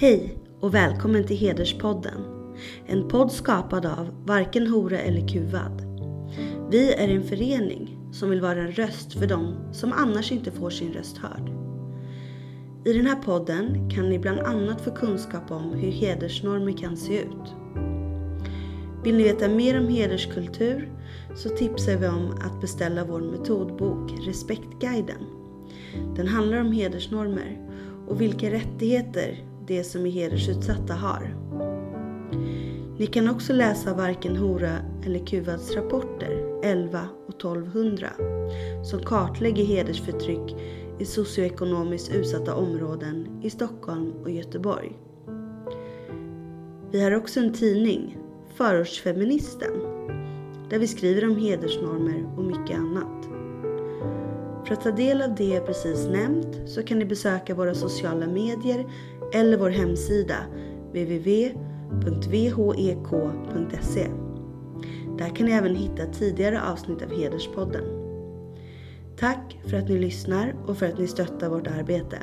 Hej och välkommen till Hederspodden. En podd skapad av Varken Hora eller Kuvad. Vi är en förening som vill vara en röst för dem som annars inte får sin röst hörd. I den här podden kan ni bland annat få kunskap om hur hedersnormer kan se ut. Vill ni veta mer om hederskultur så tipsar vi om att beställa vår metodbok Respektguiden. Den handlar om hedersnormer och vilka rättigheter de som är hedersutsatta har. Ni kan också läsa Varken Hora eller Kuvads rapporter 11 och 1200 som kartlägger hedersförtryck i socioekonomiskt utsatta områden i Stockholm och Göteborg. Vi har också en tidning, Förortsfeministen, där vi skriver om hedersnormer och mycket annat. För att ta del av det jag precis nämnt så kan ni besöka våra sociala medier eller vår hemsida www.vhek.se. E. Där kan ni även hitta tidigare avsnitt av Hederspodden. Tack för att ni lyssnar och för att ni stöttar vårt arbete.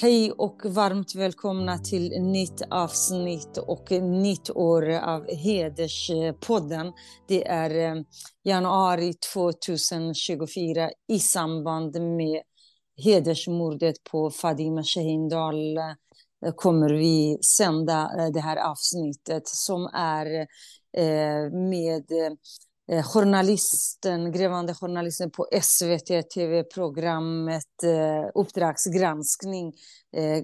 Hej och varmt välkomna till nytt avsnitt och nytt år av Hederspodden. Det är eh, januari 2024 i samband med hedersmordet på Fadime Shahindal eh, kommer vi sända eh, det här avsnittet som är eh, med journalisten, grävande journalisten på SVT TV-programmet Uppdragsgranskning,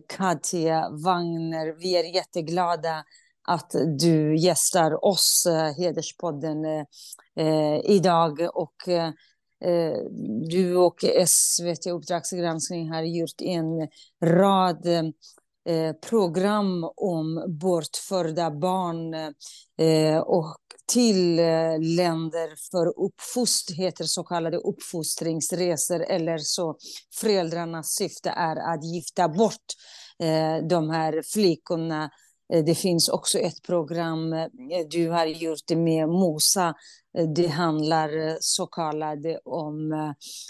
Katja Wagner. Vi är jätteglada att du gästar oss, Hederspodden, idag. Och Eh, du och SVT Uppdragsgranskning har gjort en rad eh, program om bortförda barn eh, och till länder för uppfost, heter så kallade uppfostringsresor eller så föräldrarnas syfte är att gifta bort de här flickorna. Eh, det finns också ett program eh, du har gjort med Mosa. Eh, det handlar så kallade om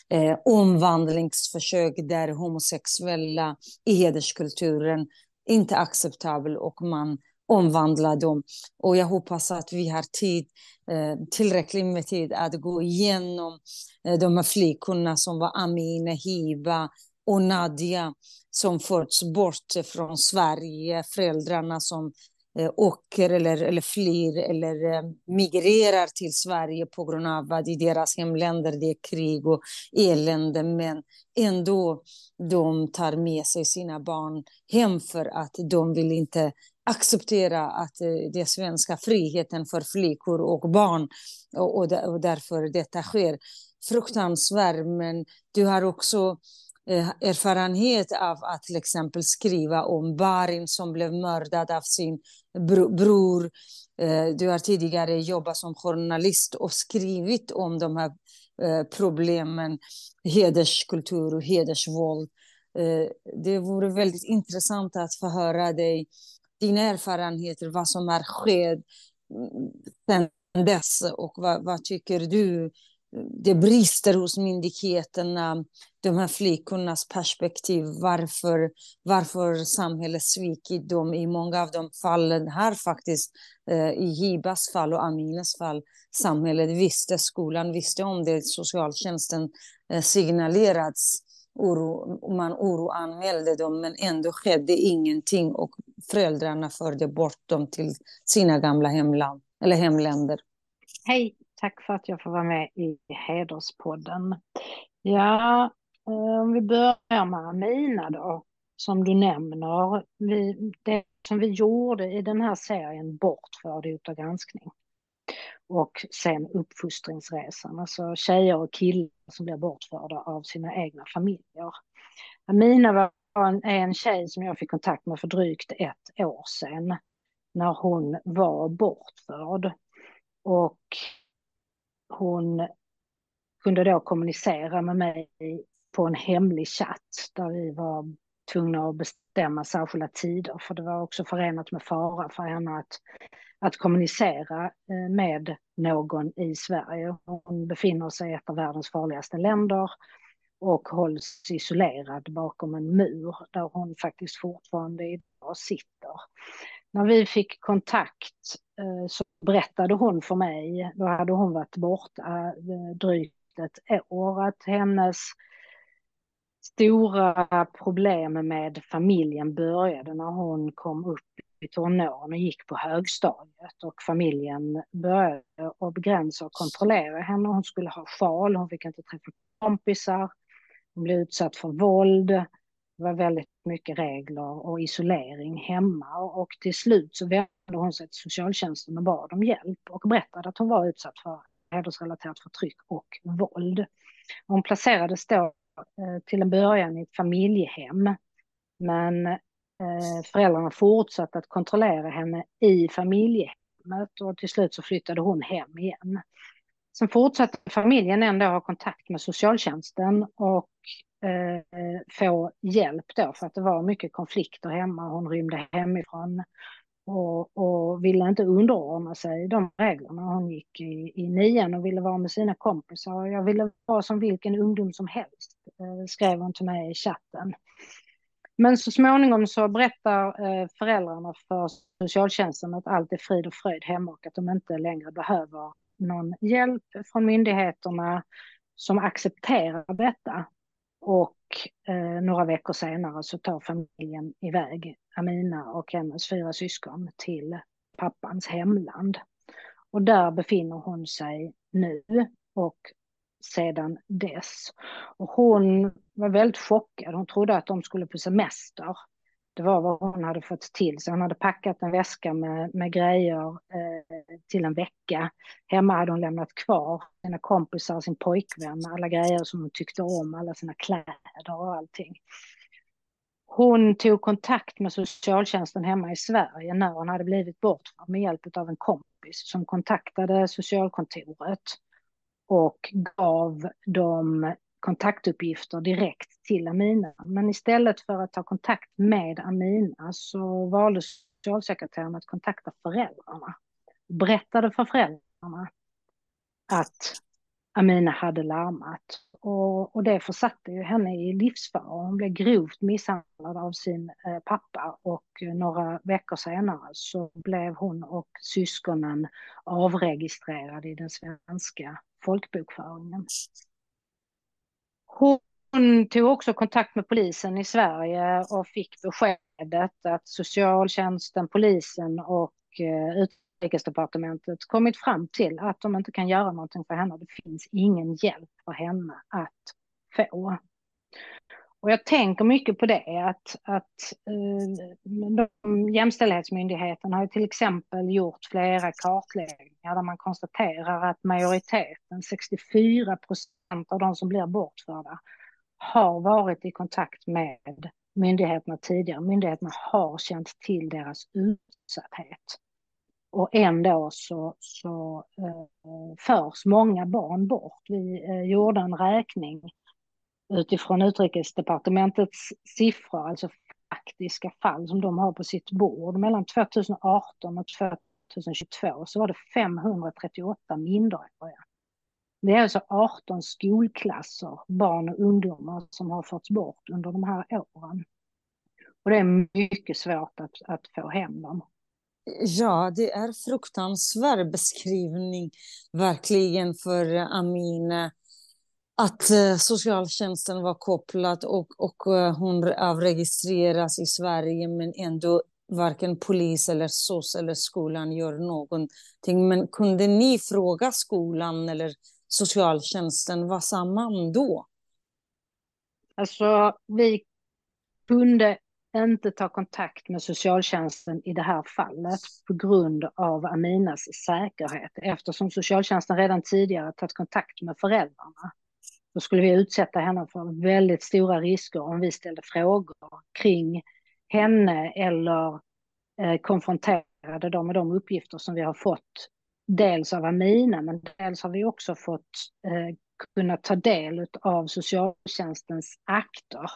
eh, omvandlingsförsök där homosexuella i hederskulturen inte är acceptabel och man omvandla dem. Och jag hoppas att vi har tid, eh, tillräckligt med tid att gå igenom eh, de här flickorna som var Amina, Hiba och Nadia som förts bort från Sverige, föräldrarna som eh, åker eller, eller flyr eller eh, migrerar till Sverige på grund av att i deras hemländer det är krig och elände. Men ändå de tar med sig sina barn hem för att de vill inte acceptera att eh, det svenska friheten för flickor och barn och, och, därför detta sker. Fruktansvärt, men du har också eh, Eh, erfarenhet av att till exempel skriva om Barin som blev mördad av sin bror. Eh, du har tidigare jobbat som journalist och skrivit om de här eh, problemen, hederskultur och hedersvåld. Det vore väldigt intressant att få höra dig dina erfarenheter, vad som har skett mm, sedan dess och vad, vad tycker du det brister hos myndigheterna, de här flickornas perspektiv, varför, varför samhället svikit dem. I många av de fallen här, faktiskt, eh, i Hibas fall och Aminas fall, samhället visste, skolan visste om det, socialtjänsten eh, signalerats oro, man oroanmälde dem, men ändå skedde ingenting och föräldrarna förde bort dem till sina gamla hemland, eller hemländer. Hej, tack för att jag får vara med i Hederspodden. Ja, eh, om vi börjar med Amina då, som du nämner. Vi, det som vi gjorde i den här serien Bortförd i Uppdrag granskning och sen uppfostringsresan, alltså tjejer och killar som blir bortförda av sina egna familjer. Amina var en, är en tjej som jag fick kontakt med för drygt ett år sedan när hon var bortförd. Och hon kunde då kommunicera med mig på en hemlig chatt där vi var tvungna att bestämma särskilda tider för det var också förenat med fara för henne att att kommunicera eh, med någon i Sverige. Hon befinner sig i ett av världens farligaste länder och hålls isolerad bakom en mur där hon faktiskt fortfarande idag sitter. När vi fick kontakt Eh, så berättade hon för mig, då hade hon varit borta eh, drygt ett år, att hennes stora problem med familjen började när hon kom upp i tonåren och gick på högstadiet och familjen började att begränsa och kontrollera henne. Hon skulle ha sjal, hon fick inte träffa kompisar, hon blev utsatt för våld. Det var väldigt mycket regler och isolering hemma och till slut så vände hon sig till socialtjänsten och bad om hjälp och berättade att hon var utsatt för hedersrelaterat förtryck och våld. Hon placerades då eh, till en början i ett familjehem men eh, föräldrarna fortsatte att kontrollera henne i familjehemmet och till slut så flyttade hon hem igen. Sen fortsatte familjen ändå ha kontakt med socialtjänsten och eh, få hjälp då för att det var mycket konflikter hemma. Hon rymde hemifrån och, och ville inte underordna sig de reglerna. Hon gick i, i nian och ville vara med sina kompisar. Jag ville vara som vilken ungdom som helst, eh, skrev hon till mig i chatten. Men så småningom så berättar eh, föräldrarna för socialtjänsten att allt är frid och fröjd hemma och att de inte längre behöver någon hjälp från myndigheterna som accepterar detta. Och eh, några veckor senare så tar familjen iväg Amina och hennes fyra syskon till pappans hemland. Och där befinner hon sig nu och sedan dess. Och hon var väldigt chockad. Hon trodde att de skulle på semester. Det var vad hon hade fått till sig. Hon hade packat en väska med, med grejer eh, till en vecka. Hemma hade hon lämnat kvar sina kompisar, sin pojkvän, alla grejer som hon tyckte om, alla sina kläder och allting. Hon tog kontakt med socialtjänsten hemma i Sverige när hon hade blivit bortförd med hjälp av en kompis som kontaktade socialkontoret och gav dem kontaktuppgifter direkt till Amina. Men istället för att ta kontakt med Amina så valde socialsekreteraren att kontakta föräldrarna. Berättade för föräldrarna att Amina hade larmat. Och, och det försatte ju henne i livsfara. Hon blev grovt misshandlad av sin eh, pappa och eh, några veckor senare så blev hon och syskonen avregistrerade i den svenska folkbokföringen. Hon tog också kontakt med polisen i Sverige och fick beskedet att socialtjänsten, polisen och eh, utrikesdepartementet kommit fram till att de inte kan göra någonting för henne. Det finns ingen hjälp för henne att få. Och jag tänker mycket på det, att, att eh, de, Jämställdhetsmyndigheten har till exempel gjort flera kartläggningar där man konstaterar att majoriteten, 64 procent av de som blir bortförda, har varit i kontakt med myndigheterna tidigare. Myndigheterna har känt till deras utsatthet. Och ändå så, så eh, förs många barn bort. Vi eh, gjorde en räkning utifrån utrikesdepartementets siffror, alltså faktiska fall som de har på sitt bord. Mellan 2018 och 2022 så var det 538 minderåriga. Det är alltså 18 skolklasser, barn och ungdomar som har förts bort under de här åren. Och det är mycket svårt att, att få hem dem. Ja, det är fruktansvärd beskrivning verkligen för eh, Amina eh, att eh, socialtjänsten var kopplad och, och hon avregistreras i Sverige men ändå varken polis eller SOS eller skolan gör någonting. Men kunde ni fråga skolan eller socialtjänsten, vad sa man då? Alltså, vi kunde inte ta kontakt med socialtjänsten i det här fallet på grund av Aminas säkerhet eftersom socialtjänsten redan tidigare tagit kontakt med föräldrarna. Då skulle vi utsätta henne för väldigt stora risker om vi ställde frågor kring henne eller eh, konfronterade dem med de uppgifter som vi har fått dels av Amina men dels har vi också fått eh, kunna ta del av socialtjänstens akter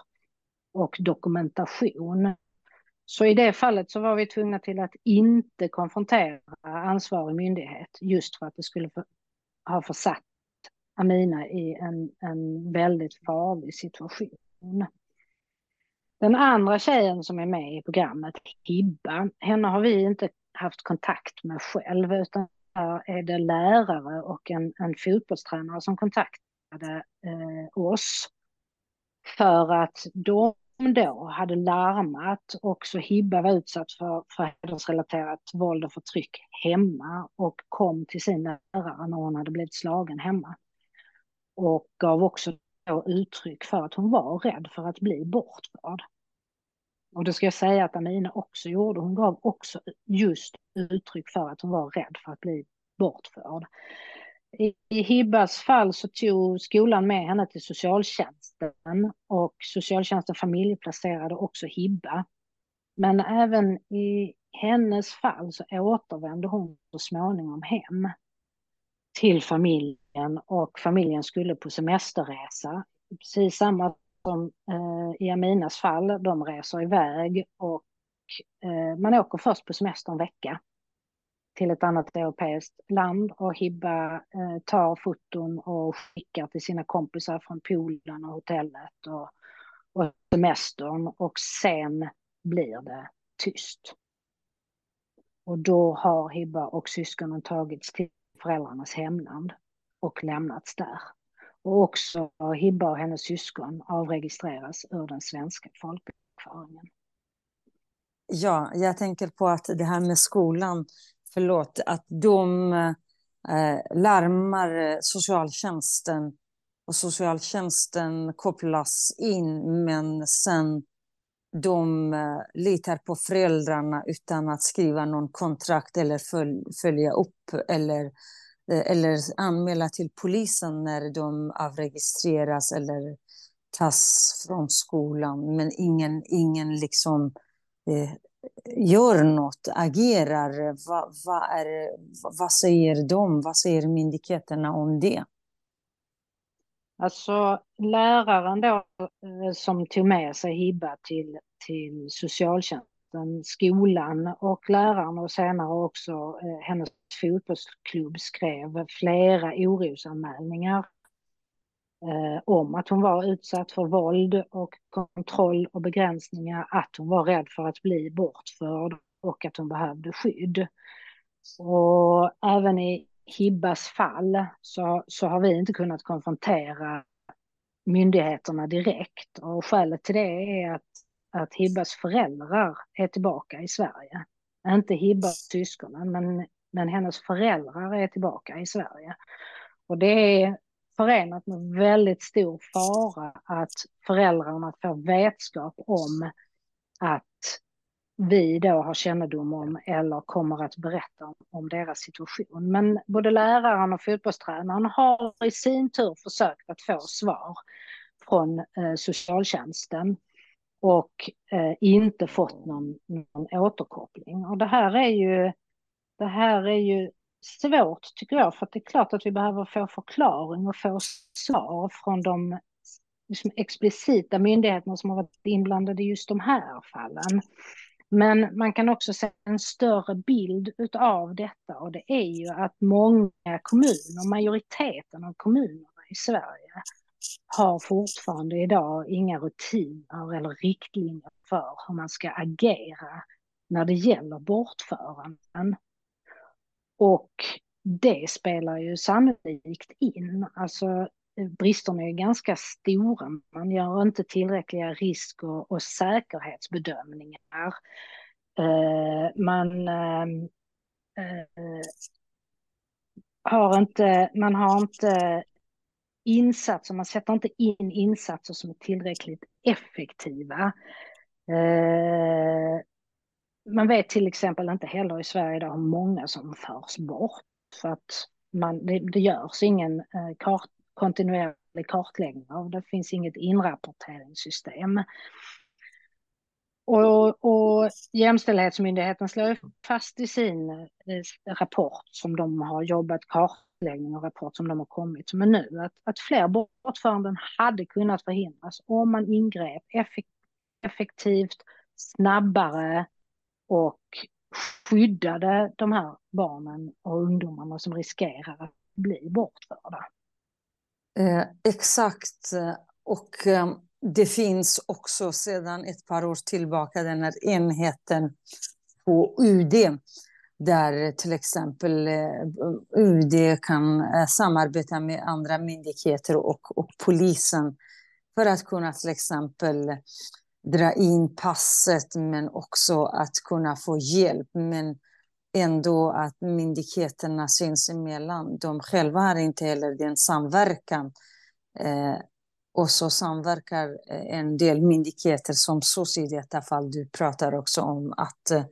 och dokumentation. Så i det fallet så var vi tvungna till att inte konfrontera ansvarig myndighet just för att det skulle ha försatt Amina i en, en väldigt farlig situation. Den andra tjejen som är med i programmet, Hibba, henne har vi inte haft kontakt med själv, utan Eh, är det lärare och en, en fotbollstränare som kontaktade eh, oss. För att de då hade larmat och så Hibba var utsatt för, för hedersrelaterat våld och förtryck hemma och kom till sin lärare när hon hade blivit slagen hemma. Och gav också uttryck för att hon var rädd för att bli bortförd. Och det ska jag säga att Amina också gjorde. Hon gav också just uttryck för att hon var rädd för att bli bortförd. I, I Hibbas fall så tog skolan med henne till socialtjänsten och socialtjänsten familjeplacerade också Hibba. Men även i hennes fall så återvände hon så småningom hem till familjen och familjen skulle på semesterresa. Precis samma som eh, i Aminas fall, de reser iväg och eh, man åker först på semester en vecka till ett annat europeiskt land och Hibba eh, tar foton och skickar till sina kompisar från poolen och hotellet och, och semestern och sen blir det tyst. Och då har Hibba och syskonen tagits till föräldrarnas hemland och lämnats där. Och också Hibba och hennes syskon avregistreras ur den svenska folkbokföringen. Ja, jag tänker på att det här med skolan, förlåt, att de eh, larmar eh, socialtjänsten och socialtjänsten kopplas in men sen de eh, litar på föräldrarna utan att skriva någon kontrakt eller följ, följa upp eller, eh, Eh, eller anmäla till polisen när de avregistreras eller tas från skolan. Men ingen, ingen liksom eh, gör något, agerar. Va, va är, vad säger de? Vad säger myndigheterna om det? Alltså läraren då eh, som tog med sig Hibba till, till socialtjänsten, skolan och läraren och senare också eh, hennes fotbollsklubb skrev flera orosanmälningar eh, om att hon var utsatt för våld och kontroll och begränsningar, att hon var rädd för att bli bortförd och att hon behövde skydd. Och även i Hibbas fall så, så har vi inte kunnat konfrontera myndigheterna direkt och skälet till det är att, att Hibbas föräldrar är tillbaka i Sverige. Inte Hibbas syskonen men, men hennes föräldrar är tillbaka i Sverige. Och det är förenat med väldigt stor fara att föräldrarna får vetskap om att vi då har kännedom om eller kommer att berätta om, om deras situation. Men både läraren och fotbollstränaren har i sin tur försökt att få svar från eh, socialtjänsten och eh, inte fått någon, någon återkoppling. Och det här är ju, det här är ju svårt tycker jag, för det är klart att vi behöver få förklaring och få svar från de liksom, explicita myndigheterna som har varit inblandade i just de här fallen. Men man kan också se en större bild av detta och det är ju att många kommuner, majoriteten av kommunerna i Sverige har fortfarande idag inga rutiner eller riktlinjer för hur man ska agera när det gäller bortföranden. Och det spelar ju sannolikt in. Alltså eh, bristerna är ganska stora. Man gör inte tillräckliga risk och, och säkerhetsbedömningar. Uh, man uh, uh, har inte, man har inte insatser, man sätter inte in insatser som är tillräckligt effektiva. Eh, man vet till exempel inte heller i Sverige idag hur många som förs bort. För att man, det, det görs ingen eh, kart, kontinuerlig kartläggning av. Det finns inget inrapporteringssystem. Och, och Jämställdhetsmyndigheten slår fast i sin eh, rapport som de har jobbat kartläggning och rapport som de har kommit med nu att, att fler bortföranden hade kunnat förhindras om man ingrep effektivt, snabbare och skyddade de här barnen och ungdomarna som riskerar att bli bortförda. Eh, exakt. Och eh, det finns också sedan ett par år tillbaka den här enheten på UD där till exempel eh, UD kan eh, samarbeta med andra myndigheter och, och polisen för att kunna till exempel dra in passet men också att kunna få hjälp. Men ändå att myndigheterna sinsemellan, de själva har inte heller den samverkan. Eh, och så samverkar eh, en del myndigheter som SOS i detta fall. Du pratar också om att eh,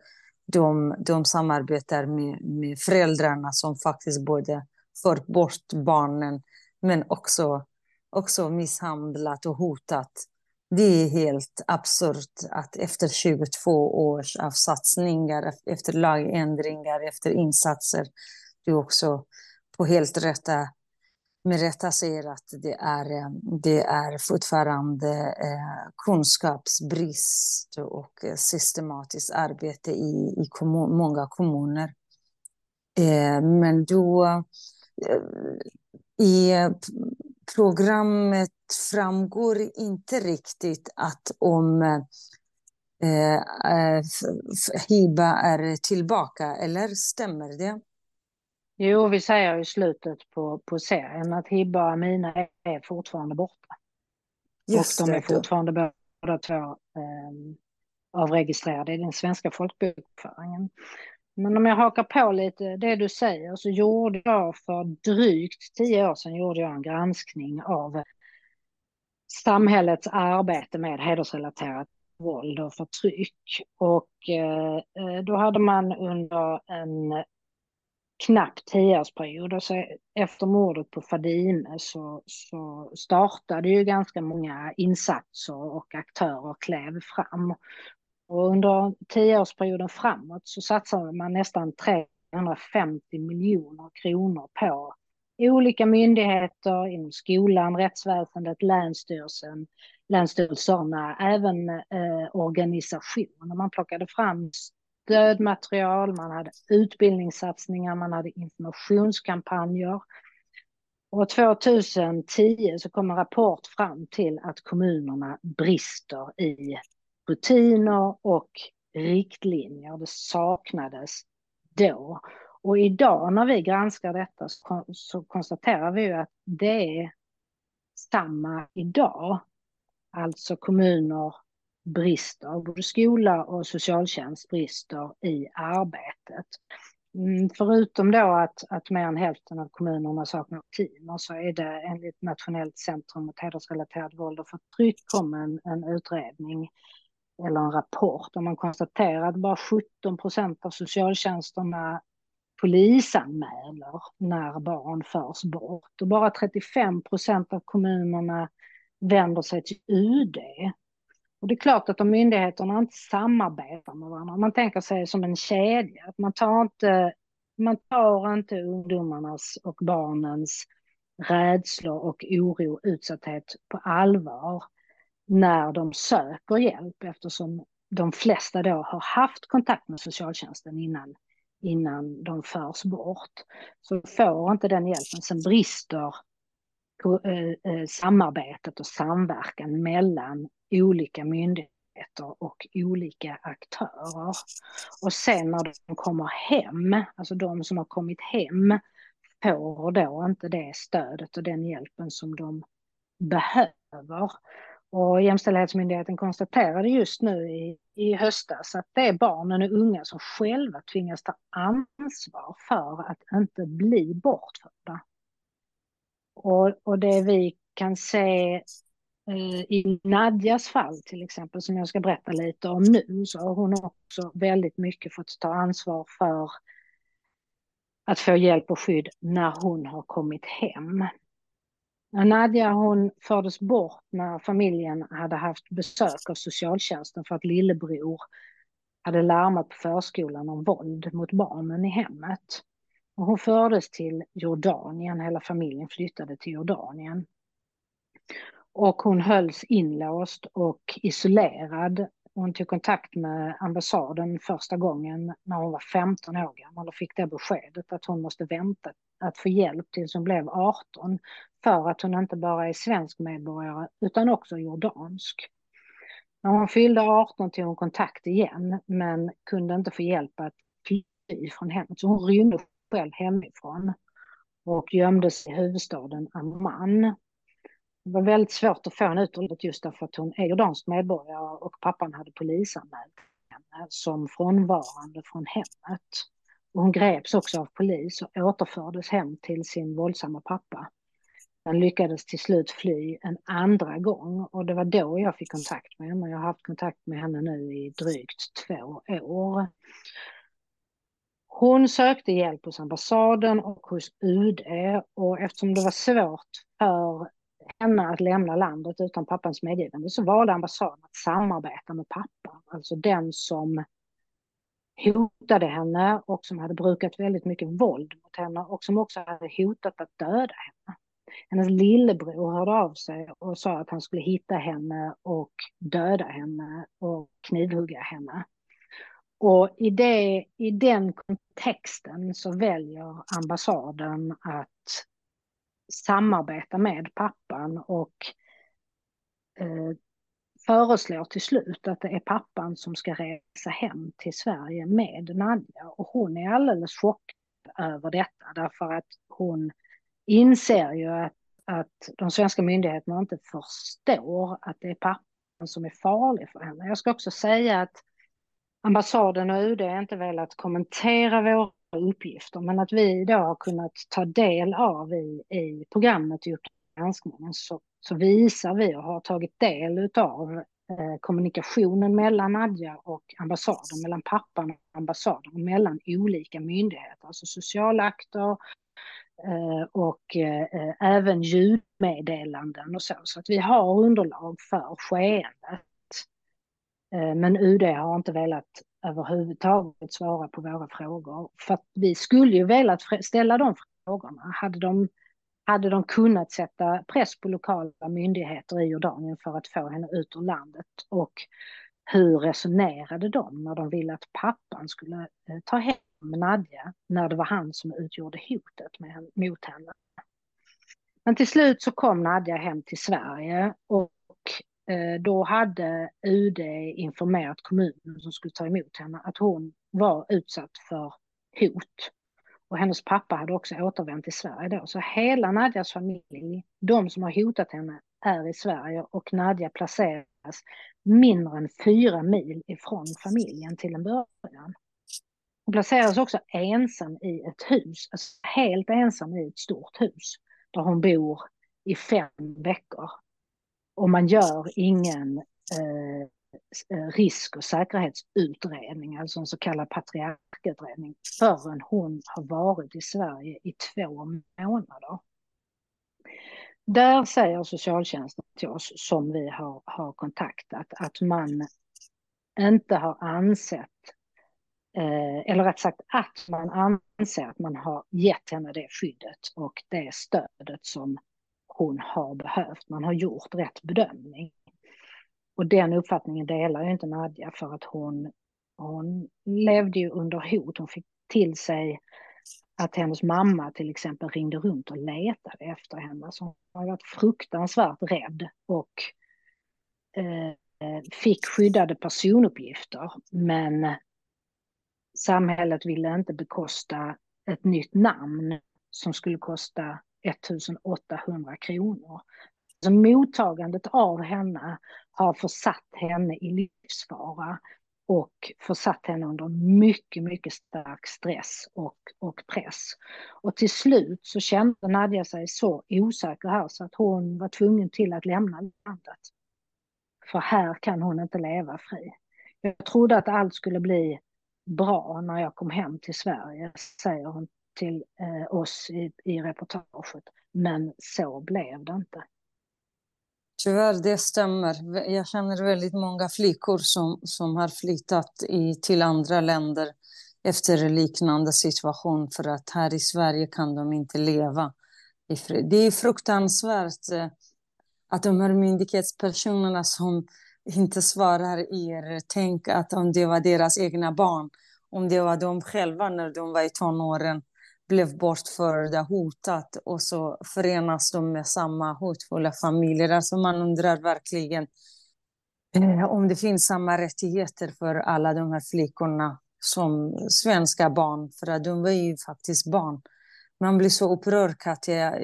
de, de samarbetar med, med föräldrarna som faktiskt både för bort barnen men också, också misshandlat och hotat. Det är helt absurt att efter 22 års av satsningar, efter lagändringar, efter insatser, du också på helt rätta med rätta säger att det är, eh, det är fortfarande eh, kunskapsbrist och eh, systematiskt arbete i, i kommun, många kommuner. Men då i programmet framgår inte riktigt att om Hiba är tillbaka, eller stämmer det? Jo, vi säger i slutet på, på serien att Hibba och Amina är fortfarande borta. Just och de är fortfarande båda två eh, avregistrerade i den svenska folkbokföringen. Men om jag hakar på lite det du säger så gjorde jag för drygt tio år sedan gjorde jag en granskning av samhällets arbete med hedersrelaterat våld och förtryck. Och eh, eh då hade man under en knapp tioårsperiod. Och så efter mordet på Fadime så, så startade ju ganska många insatser och aktörer klev fram. Och under tioårsperioden framåt så satsade man nästan 350 miljoner kronor på olika myndigheter inom skolan, rättsväsendet, länsstyrelsen, länsstyrelserna, även eh, organisationer. Man plockade fram stödmaterial, man hade utbildningssatsningar, man hade informationskampanjer. Och 2010 så kom en rapport fram till att kommunerna brister i rutiner och riktlinjer. Det saknades då. Och idag när vi granskar detta så, konstaterar vi ju att det är samma idag. Alltså kommuner brister, både skola och socialtjänst brister i arbetet. Mm, förutom då att, att mer än hälften av kommunerna saknar rutiner så är det enligt Nationellt centrum mot hedersrelaterat våld och förtryck kom en, en utredning eller en rapport där man konstaterar att bara 17 procent av socialtjänsterna polisanmäler när barn förs bort och bara 35 procent av kommunerna vänder sig till UD och det är klart att om myndigheterna inte samarbetar med varandra, man tänker sig som en kedja, att man tar inte, man tar inte ungdomarnas och barnens rädslor och oro, utsatthet på allvar när de söker hjälp eftersom de flesta då har haft kontakt med socialtjänsten innan, innan de förs bort. Så får inte den hjälpen, sen brister eh, eh, samarbetet och samverkan mellan olika myndigheter och olika aktörer. Och sen när de kommer hem, alltså de som har kommit hem, får då inte det stödet och den hjälpen som de behöver. Och Jämställdhetsmyndigheten konstaterade just nu i, i höstas att det är barnen och unga som själva tvingas ta ansvar för att inte bli bortförda. Och, och det vi kan se Eh, I Nadjas fall till exempel, som jag ska berätta lite om nu, så har hon också väldigt mycket fått ta ansvar för att få hjälp och skydd när hon har kommit hem. Nadja hon fördes bort när familjen hade haft besök av socialtjänsten för att lillebror hade larmat på förskolan om våld mot barnen i hemmet. Och hon fördes till Jordanien, hela familjen flyttade till Jordanien. Och hon hölls inlåst och isolerad hon tog kontakt med ambassaden första gången när hon var 15 år gammal och fick det beskedet att hon måste vänta att få hjälp tills hon blev 18 för att hon inte bara är svensk medborgare utan också jordansk. När hon fyllde 18 tog hon kontakt igen men kunde inte få hjälp att fly från hemmet så hon rymde själv hemifrån och gömdes i huvudstaden Amman. Det var väldigt svårt att få henne ut ur just därför att hon är jordansk medborgare och pappan hade polisanmält henne som frånvarande från hemmet. Och hon greps också av polis och återfördes hem till sin våldsamma pappa. Han lyckades till slut fly en andra gång och det var då jag fick kontakt med henne. Jag har haft kontakt med henne nu i drygt två år. Hon sökte hjälp hos ambassaden och hos UD och eftersom det var svårt för henne att lämna landet utan pappans medgivande så valde ambassaden att samarbeta med pappan, alltså den som hotade henne och som hade brukat väldigt mycket våld mot henne och som också hade hotat att döda henne. Hennes lillebror hörde av sig och sa att han skulle hitta henne och döda henne och knivhugga henne. Och i, det, i den kontexten så väljer ambassaden att samarbeta med pappan och eh, föreslår till slut att det är pappan som ska resa hem till Sverige med Nadja. Och hon är alldeles chockad över detta därför att hon inser ju att, att de svenska myndigheterna inte förstår att det är pappan som är farlig för henne. Jag ska också säga att ambassaden och UD inte velat kommentera våra uppgifter, men att vi då har kunnat ta del av i, i programmet i granskningen så, så visar vi och har tagit del av eh, kommunikationen mellan Nadja och ambassaden, mellan pappan och ambassaden och mellan olika myndigheter, alltså socialakter akter eh, och eh, även ljudmeddelanden och så. Så att vi har underlag för skeendet. Eh, men UD har inte velat överhuvudtaget svara på våra frågor. För att vi skulle ju velat ställa de frågorna. Hade de, hade de kunnat sätta press på lokala myndigheter i Jordanien för att få henne ut ur landet? Och hur resonerade de när de ville att pappan skulle eh, ta hem Nadja när det var han som utgjorde hotet med, mot henne? Men till slut så kom Nadja hem till Sverige och Eh, då hade UD informerat kommunen som skulle ta emot henne att hon var utsatt för hot. Och hennes pappa hade också återvänt till Sverige då. Så hela Nadjas familj, de som har hotat henne, är i Sverige och Nadja placeras mindre än fyra mil ifrån familjen till en början. Hon placeras också ensam i ett hus, alltså helt ensam i ett stort hus där hon bor i fem veckor och man gör ingen eh, eh, risk och säkerhetsutredning, alltså en så kallad patriarkutredning, förrän hon har varit i Sverige i två månader. Där säger socialtjänsten till oss, som vi har, har kontaktat, att man inte har ansett, eh, eller rätt sagt att man anser att man har gett henne det skyddet och det stödet som hon har behövt. Man har gjort rätt bedömning. Och den uppfattningen delar ju inte Nadja för att hon, hon levde ju under hot. Hon fick till sig att hennes mamma till exempel ringde runt och letade efter henne. Så hon har varit fruktansvärt rädd och eh, fick skyddade personuppgifter. Men samhället ville inte bekosta ett nytt namn som skulle kosta 1800 kronor. Så mottagandet av henne har försatt henne i livsfara och försatt henne under mycket, mycket stark stress och, och press. Och till slut så kände Nadja sig så osäker här så att hon var tvungen till att lämna landet. För här kan hon inte leva fri. Jag trodde att allt skulle bli bra när jag kom hem till Sverige, säger hon till eh, oss i, i reportaget. Men så blev det inte. Tyvärr, det stämmer. Jag känner väldigt många flickor som, som har flyttat i, till andra länder efter en liknande situation för att här i Sverige kan de inte leva i fred. Det är fruktansvärt eh, att de här myndighetspersonerna som inte svarar er. Tänk att om det var deras egna barn, om det var de själva när de var i tonåren, blev bortförda, hotat och så förenas de med samma hotfulla familjer. Alltså man undrar verkligen eh, om det finns samma rättigheter för alla de här flickorna som svenska barn, för att de var ju faktiskt barn. Man blir så upprörd, Katja.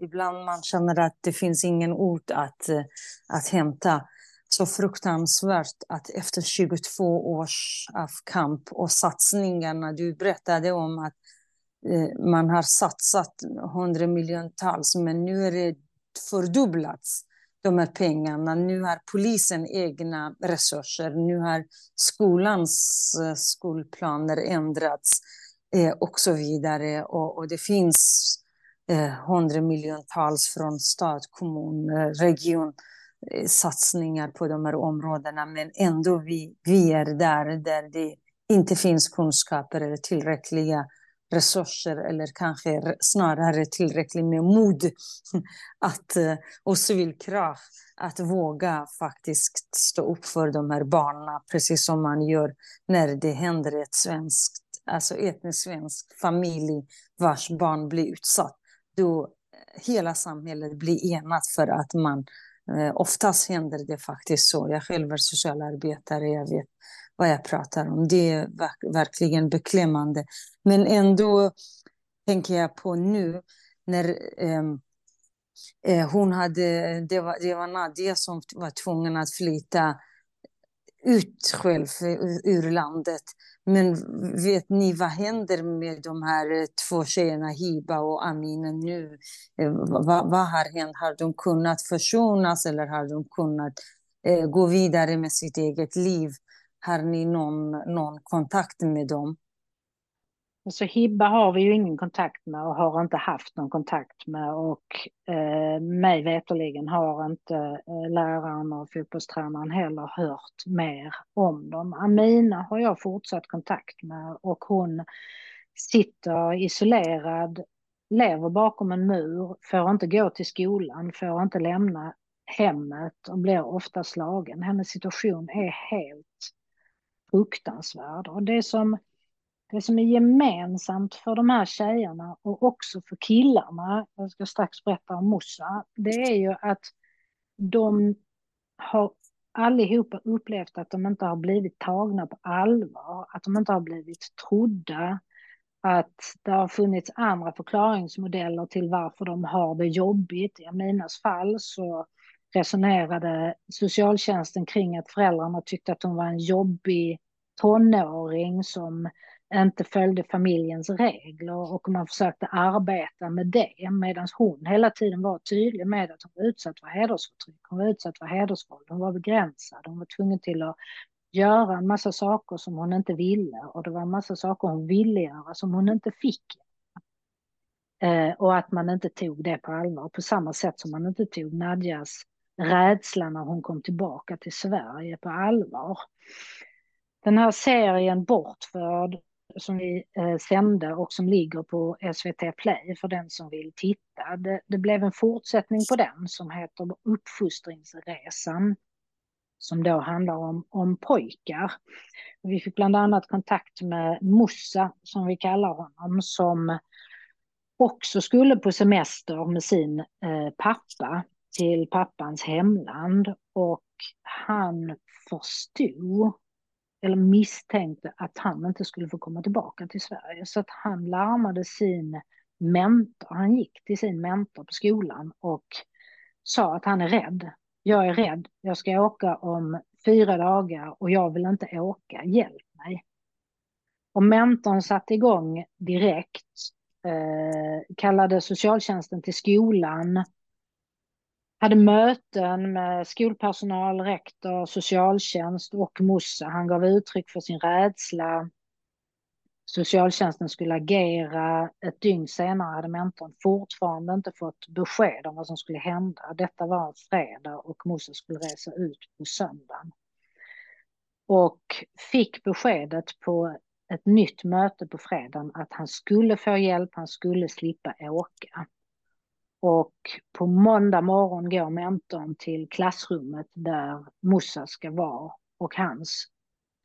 Ibland man känner att det finns ingen ord att, eh, att hämta. Så fruktansvärt att efter 22 års av kamp och satsningarna, du berättade om att Eh, man har satsat hundra miljontals, men nu är det fördubblats de här pengarna. Nu har polisen egna resurser. Nu har skolans eh, skolplaner ändrats eh, och så vidare. Och, och det finns hundramiljontals miljontals från stat, kommun, region satsningar på de här områdena. Men ändå vi, vi är där, där det inte finns kunskaper eller tillräckliga resurser eller kanske snarare tillräckligt med mod att, eh, och civilkraft att våga faktiskt stå upp för de här barnen, precis som man gör när det händer ett svenskt, alltså etnisk svensk familj vars barn blir utsatt. Då eh, hela samhället blir enat för att man eh, Oftast händer det faktiskt så. Jag själv är socialarbetare, jag vet vad jag pratar om. Det är verkligen beklämmande. Men ändå tänker jag på nu när ehm, eh, hon hade, det var, det var Nadia som var tvungen att flytta ut själv ur landet. Men vet ni vad händer med de här eh, två tjejerna, Hiba och Amina nu? Eh, vad, vad har hänt? Har de kunnat försonas eller har de kunnat eh, gå vidare med sitt eget liv? Har ni någon, någon kontakt med dem? Alltså Hibba har vi ju ingen kontakt med och har inte haft någon kontakt med och eh, mig veterligen har inte eh, läraren och fotbollstränaren heller hört mer om dem. Amina har jag fortsatt kontakt med och hon sitter isolerad, lever bakom en mur, får inte gå till skolan, får inte lämna hemmet och blir ofta slagen. Hennes situation är helt fruktansvärd. Och det som, det som är gemensamt för de här tjejerna och också för killarna, jag ska strax berätta om Mossa, det är ju att de har allihopa upplevt att de inte har blivit tagna på allvar, att de inte har blivit trodda, att det har funnits andra förklaringsmodeller till varför de har det jobbigt. I Aminas fall så resonerade socialtjänsten kring att föräldrarna tyckte att hon var en jobbig tonåring som inte följde familjens regler och man försökte arbeta med det medan hon hela tiden var tydlig med att hon var utsatt för hedersförtryck, hon var utsatt för hedersvåld, hon var begränsad, hon var tvungen till att göra en massa saker som hon inte ville och det var en massa saker hon ville göra som hon inte fick. Eh, och att man inte tog det på allvar på samma sätt som man inte tog Nadjas rädsla när hon kom tillbaka till Sverige på allvar. Den här serien Bortförd som vi eh, sände och som ligger på SVT Play för den som vill titta. Det, det blev en fortsättning på den som heter Uppfostringsresan som då handlar om, om pojkar. Vi fick bland annat kontakt med Mussa, som vi kallar honom, som också skulle på semester med sin eh, pappa till pappans hemland och han förstod eller misstänkte att han inte skulle få komma tillbaka till Sverige. Så att han larmade sin mentor, han gick till sin mentor på skolan och sa att han är rädd. Jag är rädd, jag ska åka om fyra dagar och jag vill inte åka, hjälp mig. Och mentorn satte igång direkt, eh, kallade socialtjänsten till skolan, hade möten med skolpersonal, rektor, socialtjänst och Mossa. Han gav uttryck för sin rädsla. Socialtjänsten skulle agera. Ett dygn senare hade mentorn fortfarande inte fått besked om vad som skulle hända. Detta var en fredag och Mossa skulle resa ut på söndagen. Och fick beskedet på ett nytt möte på fredagen att han skulle få hjälp, han skulle slippa åka. Och på måndag morgon går mentorn till klassrummet där Musa ska vara och hans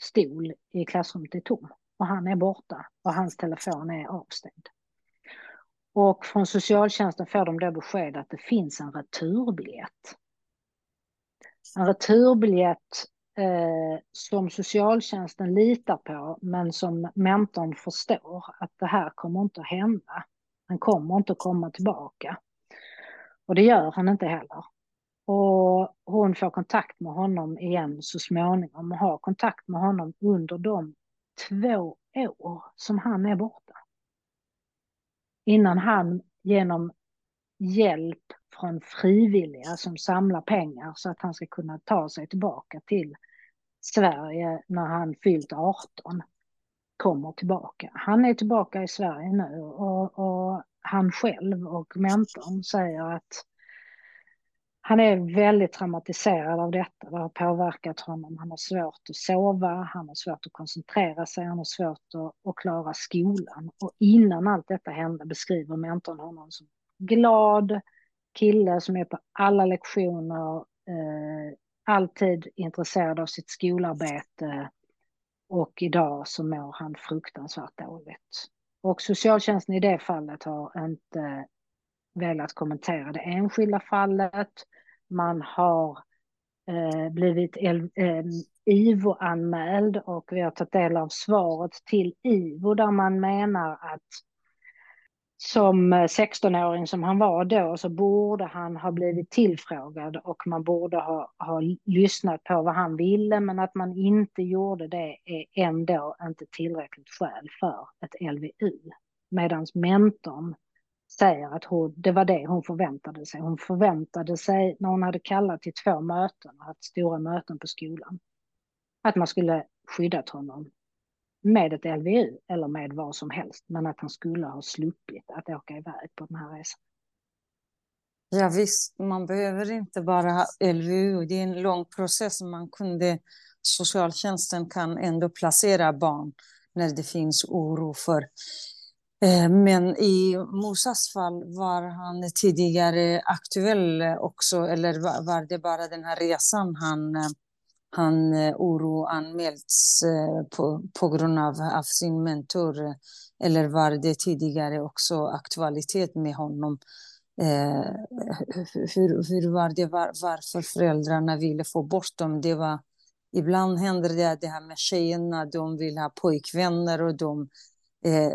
stol i klassrummet är tom. Och han är borta och hans telefon är avstängd. Och från socialtjänsten får de då besked att det finns en returbiljett. En returbiljett eh, som socialtjänsten litar på men som mentorn förstår att det här kommer inte att hända. Han kommer inte att komma tillbaka. Och det gör han inte heller. Och hon får kontakt med honom igen så småningom och har kontakt med honom under de två år som han är borta. Innan han genom hjälp från frivilliga som samlar pengar så att han ska kunna ta sig tillbaka till Sverige när han fyllt 18 kommer tillbaka. Han är tillbaka i Sverige nu och, och han själv och mentorn säger att han är väldigt traumatiserad av detta. Det har påverkat honom. Han har svårt att sova, han har svårt att koncentrera sig, han har svårt att, att klara skolan. Och innan allt detta hände beskriver mentorn honom som glad kille som är på alla lektioner, eh, alltid intresserad av sitt skolarbete och idag så mår han fruktansvärt dåligt. Och socialtjänsten i det fallet har inte velat kommentera det enskilda fallet. Man har eh, blivit eh, IVO-anmäld och vi har tagit del av svaret till IVO där man menar att som eh, 16-åring som han var då så borde han ha blivit tillfrågad och man borde ha, ha lyssnat på vad han ville men att man inte gjorde det är ändå inte tillräckligt skäl för ett LVU. Medan mentorn säger att hon, det var det hon förväntade sig. Hon förväntade sig när hon hade kallat till två möten, haft stora möten på skolan, att man skulle skyddat honom med ett LVU eller med vad som helst, men att han skulle ha sluppit att åka iväg på den här resan. Ja visst, man behöver inte bara ha LVU, det är en lång process. Man kunde, socialtjänsten kan ändå placera barn när det finns oro för eh, men i Musas fall var han tidigare aktuell också, eller var det bara den här resan han, eh, han eh, oroanmälts eh, på, på grund av, av sin mentor? Eh, eller var det tidigare också aktualitet med honom? Eh, hur, hur var det, var, varför föräldrarna ville få bort dem? Det var, ibland händer det det här med tjejerna, de vill ha pojkvänner och de eh,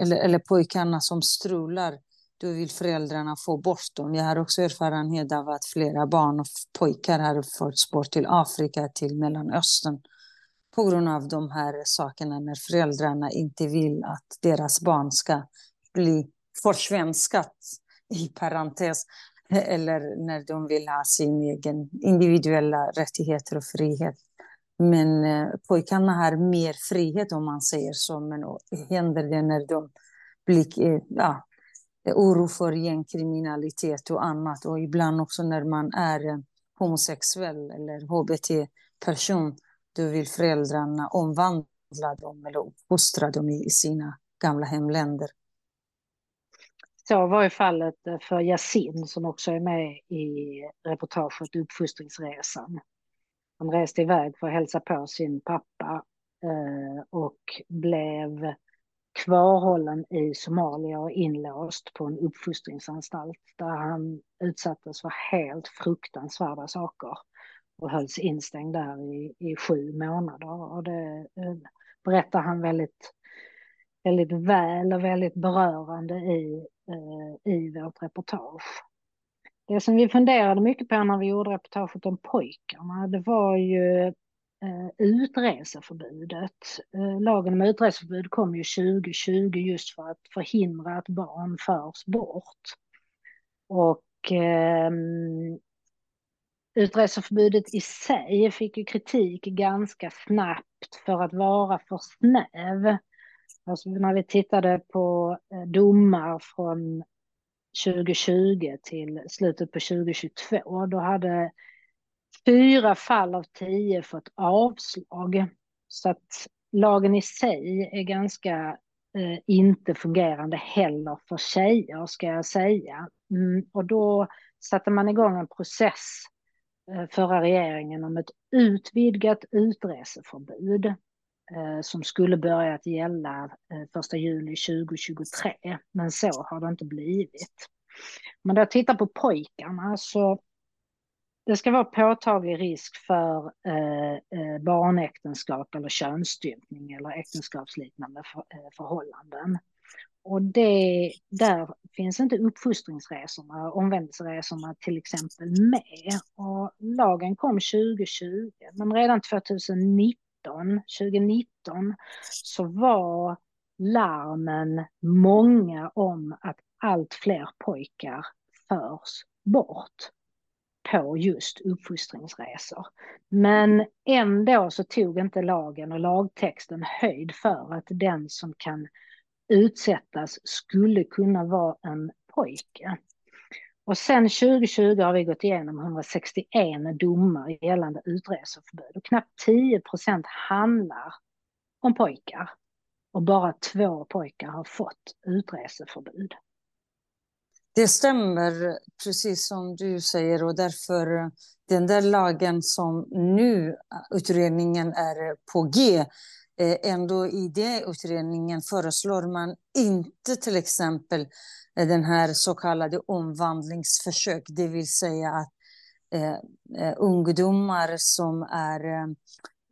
eller, eller pojkarna som strular, då vill föräldrarna få bort dem. Jag har också erfarenhet av att flera barn och pojkar har förts bort till Afrika, till Mellanöstern på grund av de här sakerna när föräldrarna inte vill att deras barn ska bli försvenskat, i parentes, eller när de vill ha sin egen individuella rättigheter och frihet. Men eh, pojkarna har mer frihet om man säger så. Men händer det när de blir eh, ja, Eh, oro för gängkriminalitet och annat. Och ibland också när man är eh, homosexuell eller hbt-person. Då vill föräldrarna omvandla dem eller uppfostra dem i sina gamla hemländer. Så var ju fallet eh, för Yasin som också är med i reportaget Uppfostringsresan. Han reste iväg för att hälsa på sin pappa och blev kvarhållen i Somalia och inlåst på en uppfostringsanstalt där han utsattes för helt fruktansvärda saker och hölls instängd där i, i sju månader. Och det eh, berättar han väldigt, väldigt väl och väldigt berörande i, eh, i vårt reportage. Det som vi funderade mycket på när vi gjorde reportaget om pojkarna, det var ju Eh, utreseförbudet. Eh, lagen om utreseförbud kom ju 2020 just för att förhindra att barn förs bort. Och eh, utreseförbudet i sig fick ju kritik ganska snabbt för att vara för snäv. Alltså när vi tittade på eh, domar från 2020 till slutet på 2022. Då hade fyra fall av tio fått avslag. Så att lagen i sig är ganska eh, inte fungerande heller för tjejer ska jag säga. Mm, och då satte man igång en process, eh, förra regeringen, om ett utvidgat utreseförbud eh, som skulle börja att gälla eh, 1 juli 2023. Men så har det inte blivit. Om man då tittar på pojkarna så det ska vara påtaglig risk för eh, eh, barnäktenskap eller könsstympning eller äktenskapsliknande för, eh, förhållanden. Och det, där finns inte uppfostringsresorna, omvändelseresorna till exempel med. Och lagen kom 2020, men redan 2019, 2019 så var larmen många om att allt fler pojkar förs bort på just uppfostringsresor. Men ändå så tog inte lagen och lagtexten höjd för att den som kan utsättas skulle kunna vara en pojke. Och sen 2020 har vi gått igenom 161 domar gällande utreseförbud och knappt 10 procent handlar om pojkar. Och bara två pojkar har fått utreseförbud. Det stämmer, precis som du säger, och därför eh, den där lagen som nu eh, utredningen är på G, eh, ändå i den utredningen föreslår man inte till exempel den här så kallade omvandlingsförsök, det vill säga att eh, ungdomar som är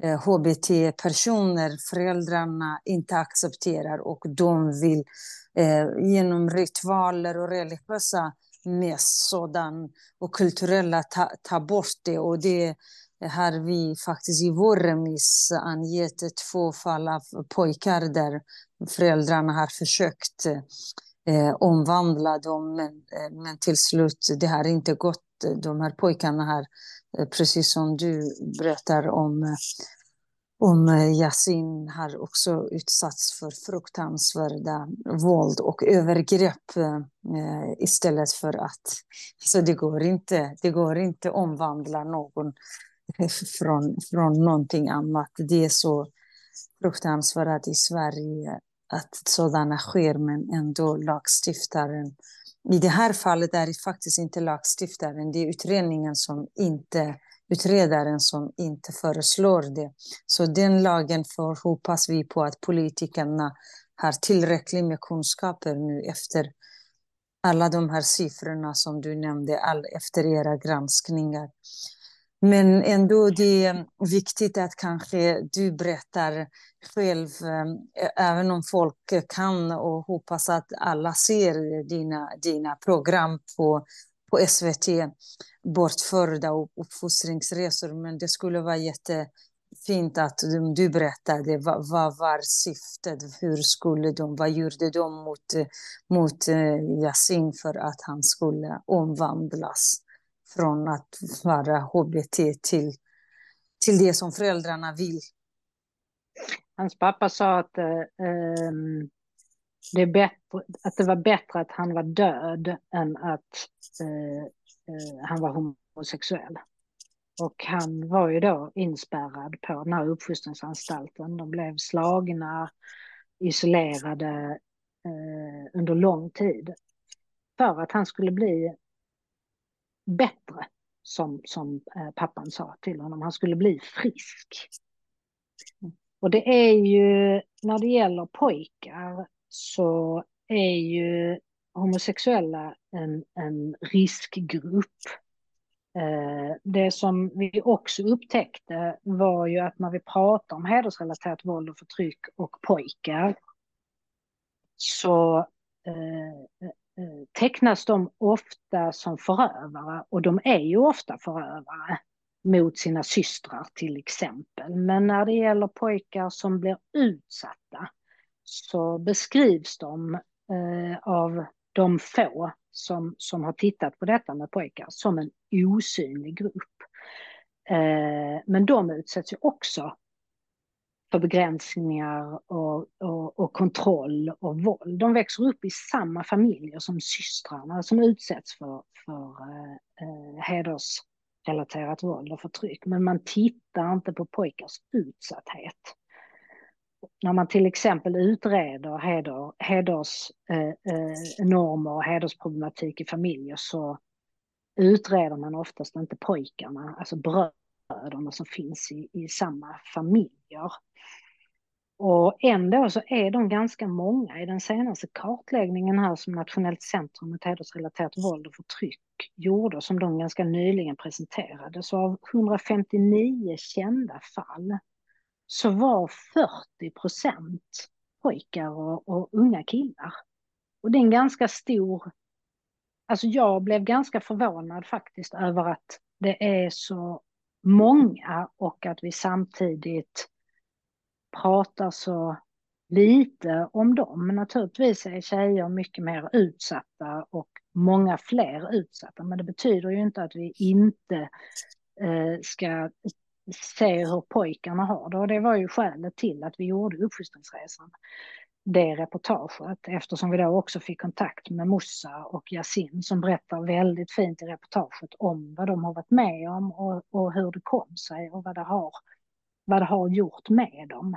eh, hbt-personer, föräldrarna inte accepterar och de vill Eh, genom ritualer och religiösa mest sådan och kulturella ta, ta bort det. Och det har vi faktiskt i vår remiss angett två fall av pojkar där föräldrarna har försökt eh, omvandla dem, men, eh, men till slut det har inte gått. De här pojkarna har, eh, precis som du berättar om, eh, om eh, Yasin har också utsatts för fruktansvärda våld och övergrepp eh, eh istället för att... Så det går inte, det går inte omvandla någon eh, från, från någonting annat. Det är så fruktansvärt i Sverige att sådana sker, men ändå lagstiftaren... I det här fallet är det faktiskt inte lagstiftaren, det är utredningen som inte utredaren som inte föreslår det. Så den lagen får hoppas vi på att politikerna har tillräckligt med kunskaper nu efter alla de här siffrorna som du nämnde, all, efter era granskningar. Men ändå det är viktigt att kanske du berättar själv, eh, även om folk kan och hoppas att alla ser dina, dina program på, på SVT bortförda och uppfostringsresor. Men det skulle vara jättefint att du berättade vad, vad var syftet, hur skulle de, vad gjorde de mot, mot eh, Yasin för att han skulle omvandlas från att vara HBT till, till det som föräldrarna vill. Hans pappa sa att, eh, ehm, det är bättre, att det var bättre att han var död än att eh, Eh, han var homosexuell. Och han var ju då inspärrad på den här uppfostringsanstalten. De blev slagna, isolerade eh, under lång tid. För att han skulle bli bättre, som, som eh, pappan sa till honom. Han skulle bli frisk. Och det är ju, när det gäller pojkar så är ju homosexuella en, en riskgrupp. Eh, det som vi också upptäckte var ju att när vi pratar om hedersrelaterat våld och förtryck och pojkar så eh, eh, tecknas de ofta som förövare och de är ju ofta förövare mot sina systrar till exempel. Men när det gäller pojkar som blir utsatta så beskrivs de eh, av de få som, som har tittat på detta med pojkar som en osynlig grupp. Eh, men de utsätts ju också för begränsningar och, och, och, kontroll och våld. De växer upp i samma familjer som systrarna som utsätts för, för eh, eh hedersrelaterat våld och förtryck. Men man tittar inte på pojkars utsatthet när man till exempel utreder heder, hedersnormer eh, eh och hedersproblematik i familjer så utreder man oftast inte pojkarna, alltså bröderna som finns i, i samma familjer. Och ändå så är de ganska många. I den senaste kartläggningen här som Nationellt centrum mot hedersrelaterat våld och förtryck gjorde, som de ganska nyligen presenterade, så av 159 kända fall så var 40 procent pojkar och, och unga killar. Och det är en ganska stor... Alltså jag blev ganska förvånad faktiskt över att det är så många och att vi samtidigt pratar så lite om dem. Naturligtvis är tjejer mycket mer utsatta och många fler utsatta, men det betyder ju inte att vi inte eh, ska se hur pojkarna har det. Och det var ju skälet till att vi gjorde uppfostringsresan, det reportaget, eftersom vi då också fick kontakt med Mossa och Yasin som berättar väldigt fint i reportaget om vad de har varit med om och, och hur det kom sig och vad det har vad det har gjort med dem.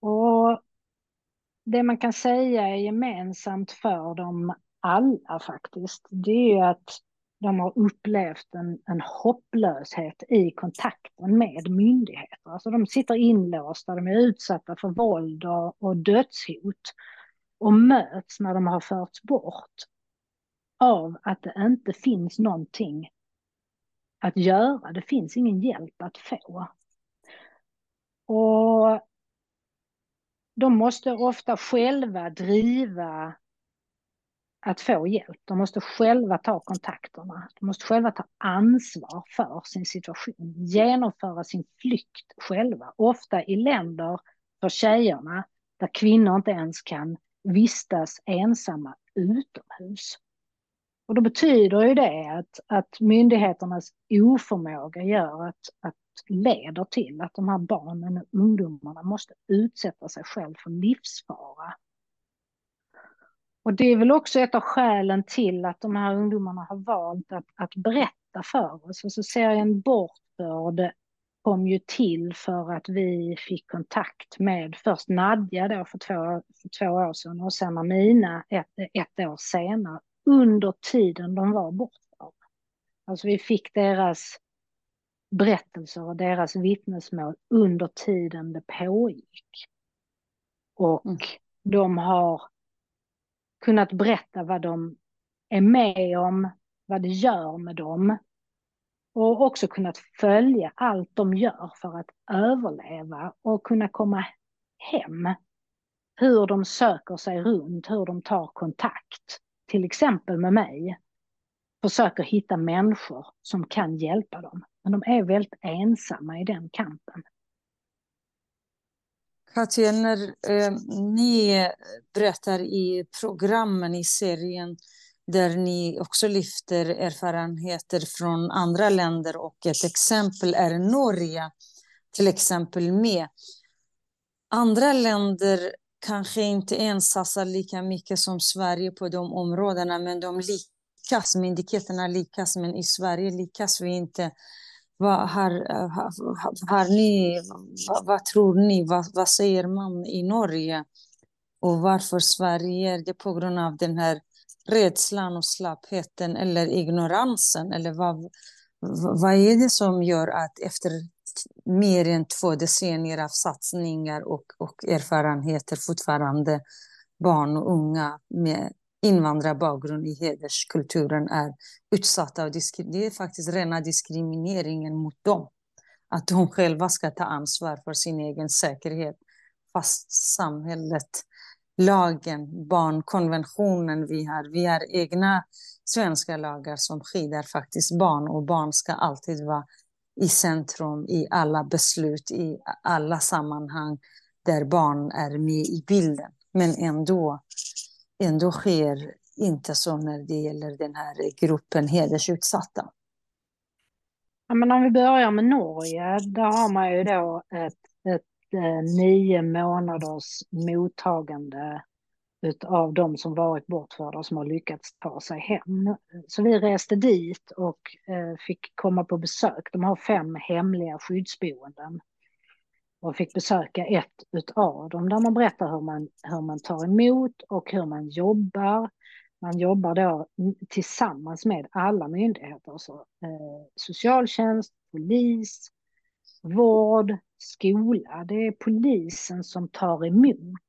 Och det man kan säga är gemensamt för dem alla faktiskt, det är ju att de har upplevt en, en hopplöshet i kontakten med myndigheter. Alltså de sitter inlåsta, de är utsatta för våld och, och dödshot och möts när de har förts bort av att det inte finns någonting att göra. Det finns ingen hjälp att få. Och de måste ofta själva driva att få hjälp. De måste själva ta kontakterna. De måste själva ta ansvar för sin situation, genomföra sin flykt själva. Ofta i länder för tjejerna där kvinnor inte ens kan vistas ensamma utomhus. Och då betyder ju det att, att myndigheternas oförmåga gör att, att leder till att de här barnen och ungdomarna måste utsätta sig själv för livsfara. Och det är väl också ett av skälen till att de här ungdomarna har valt att, att berätta för oss. Alltså serien Bortförd kom ju till för att vi fick kontakt med först Nadja då för två, för två år sedan och sen Amina ett, ett år senare under tiden de var bortförda. Alltså vi fick deras berättelser och deras vittnesmål under tiden det pågick. Och mm. de har kunnat berätta vad de är med om, vad det gör med dem. Och också kunnat följa allt de gör för att överleva och kunna komma hem. Hur de söker sig runt, hur de tar kontakt, till exempel med mig. Försöker hitta människor som kan hjälpa dem. Men de är väldigt ensamma i den kampen. Katja, när eh, ni berättar i programmen i serien där ni också lyfter erfarenheter från andra länder och ett exempel är Norge, till exempel med. Andra länder kanske inte ens satsar lika mycket som Sverige på de områdena, men de lyckas, myndigheterna lyckas, men i Sverige lyckas vi inte. Vad, har, eh, har, har ni, vad, vad, tror ni? Vad, vad säger man i Norge? Och varför Sverige? Är det på grund av den här rädslan och slappheten eller ignoransen? Eller vad, vad är det som gör att efter mer än två decennier av satsningar och, och erfarenheter fortfarande barn och unga med invandrarbakgrund i hederskulturen är utsatta. Och det är faktiskt rena diskrimineringen mot dem. Att de själva ska ta ansvar för sin egen säkerhet. Fast samhället, lagen, barnkonventionen vi har. Vi har egna svenska lagar som skyddar faktiskt barn. Och barn ska alltid vara i centrum i alla beslut, i alla sammanhang där barn är med i bilden. Men ändå ändå sker inte så när det gäller den här gruppen hedersutsatta. Ja, men om vi börjar med Norge, där har man ju då ett, ett eh, nio månaders mottagande av de som varit bortförda och som har lyckats ta sig hem. Så vi reste dit och eh, fick komma på besök. De har fem hemliga skyddsboenden och fick besöka ett utav dem där man berättar hur man, hur man tar emot och hur man jobbar. Man jobbar då tillsammans med alla myndigheter, alltså, eh, socialtjänst, polis, vård, skola. Det är polisen som tar emot.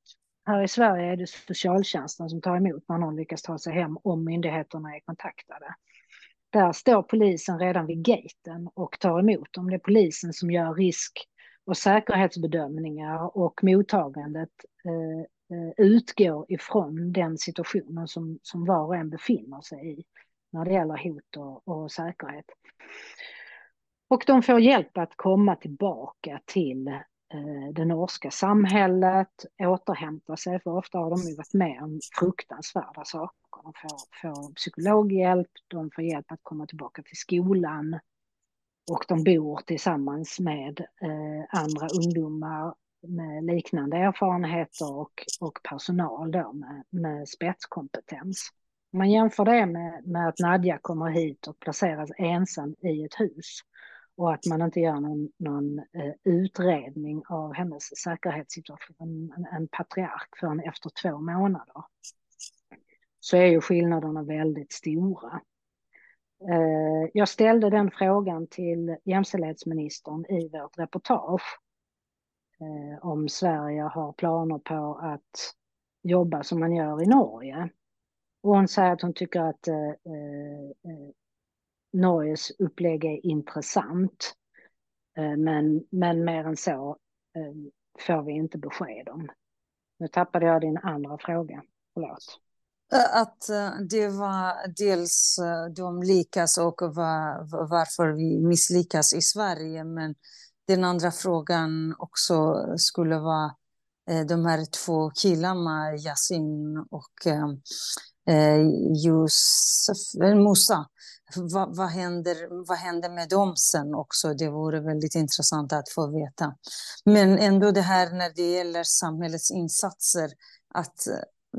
Här i Sverige är det socialtjänsten som tar emot när någon lyckas ta sig hem om myndigheterna är kontaktade. Där står polisen redan vid gaten och tar emot dem. Det är polisen som gör risk och säkerhetsbedömningar och mottagandet eh, eh, utgår ifrån den situationen som, som var och en befinner sig i när det gäller hot och, och säkerhet. Och de får hjälp att komma tillbaka till eh, det norska samhället, återhämta sig, för ofta har de ju varit med om fruktansvärda saker. De får, får psykologhjälp, de får hjälp att komma tillbaka till skolan och de bor tillsammans med eh, andra ungdomar med liknande erfarenheter och, och personal då med, med spetskompetens. Om man jämför det med, med att Nadja kommer hit och placeras ensam i ett hus och att man inte gör någon, någon eh, utredning av hennes säkerhetssituation, en, en patriark, förrän efter två månader. Så är ju skillnaderna väldigt stora. Eh, jag ställde den frågan till jämställdhetsministern i vårt reportage eh, om Sverige har planer på att jobba som man gör i Norge. Och hon säger att hon tycker att eh, Norges upplägg är intressant. Men, men mer än så får vi inte besked om. Nu tappade jag din andra fråga. Förlåt. Att eh, det var dels eh, de lyckas och var, varför vi misslyckas i Sverige. Men den andra frågan också skulle vara eh, de här två killarna, Yasin och Josef, Musa vad, vad, händer, vad händer med dem sen också? Det vore väldigt intressant att få veta. Men ändå det här när det gäller samhällets insatser, att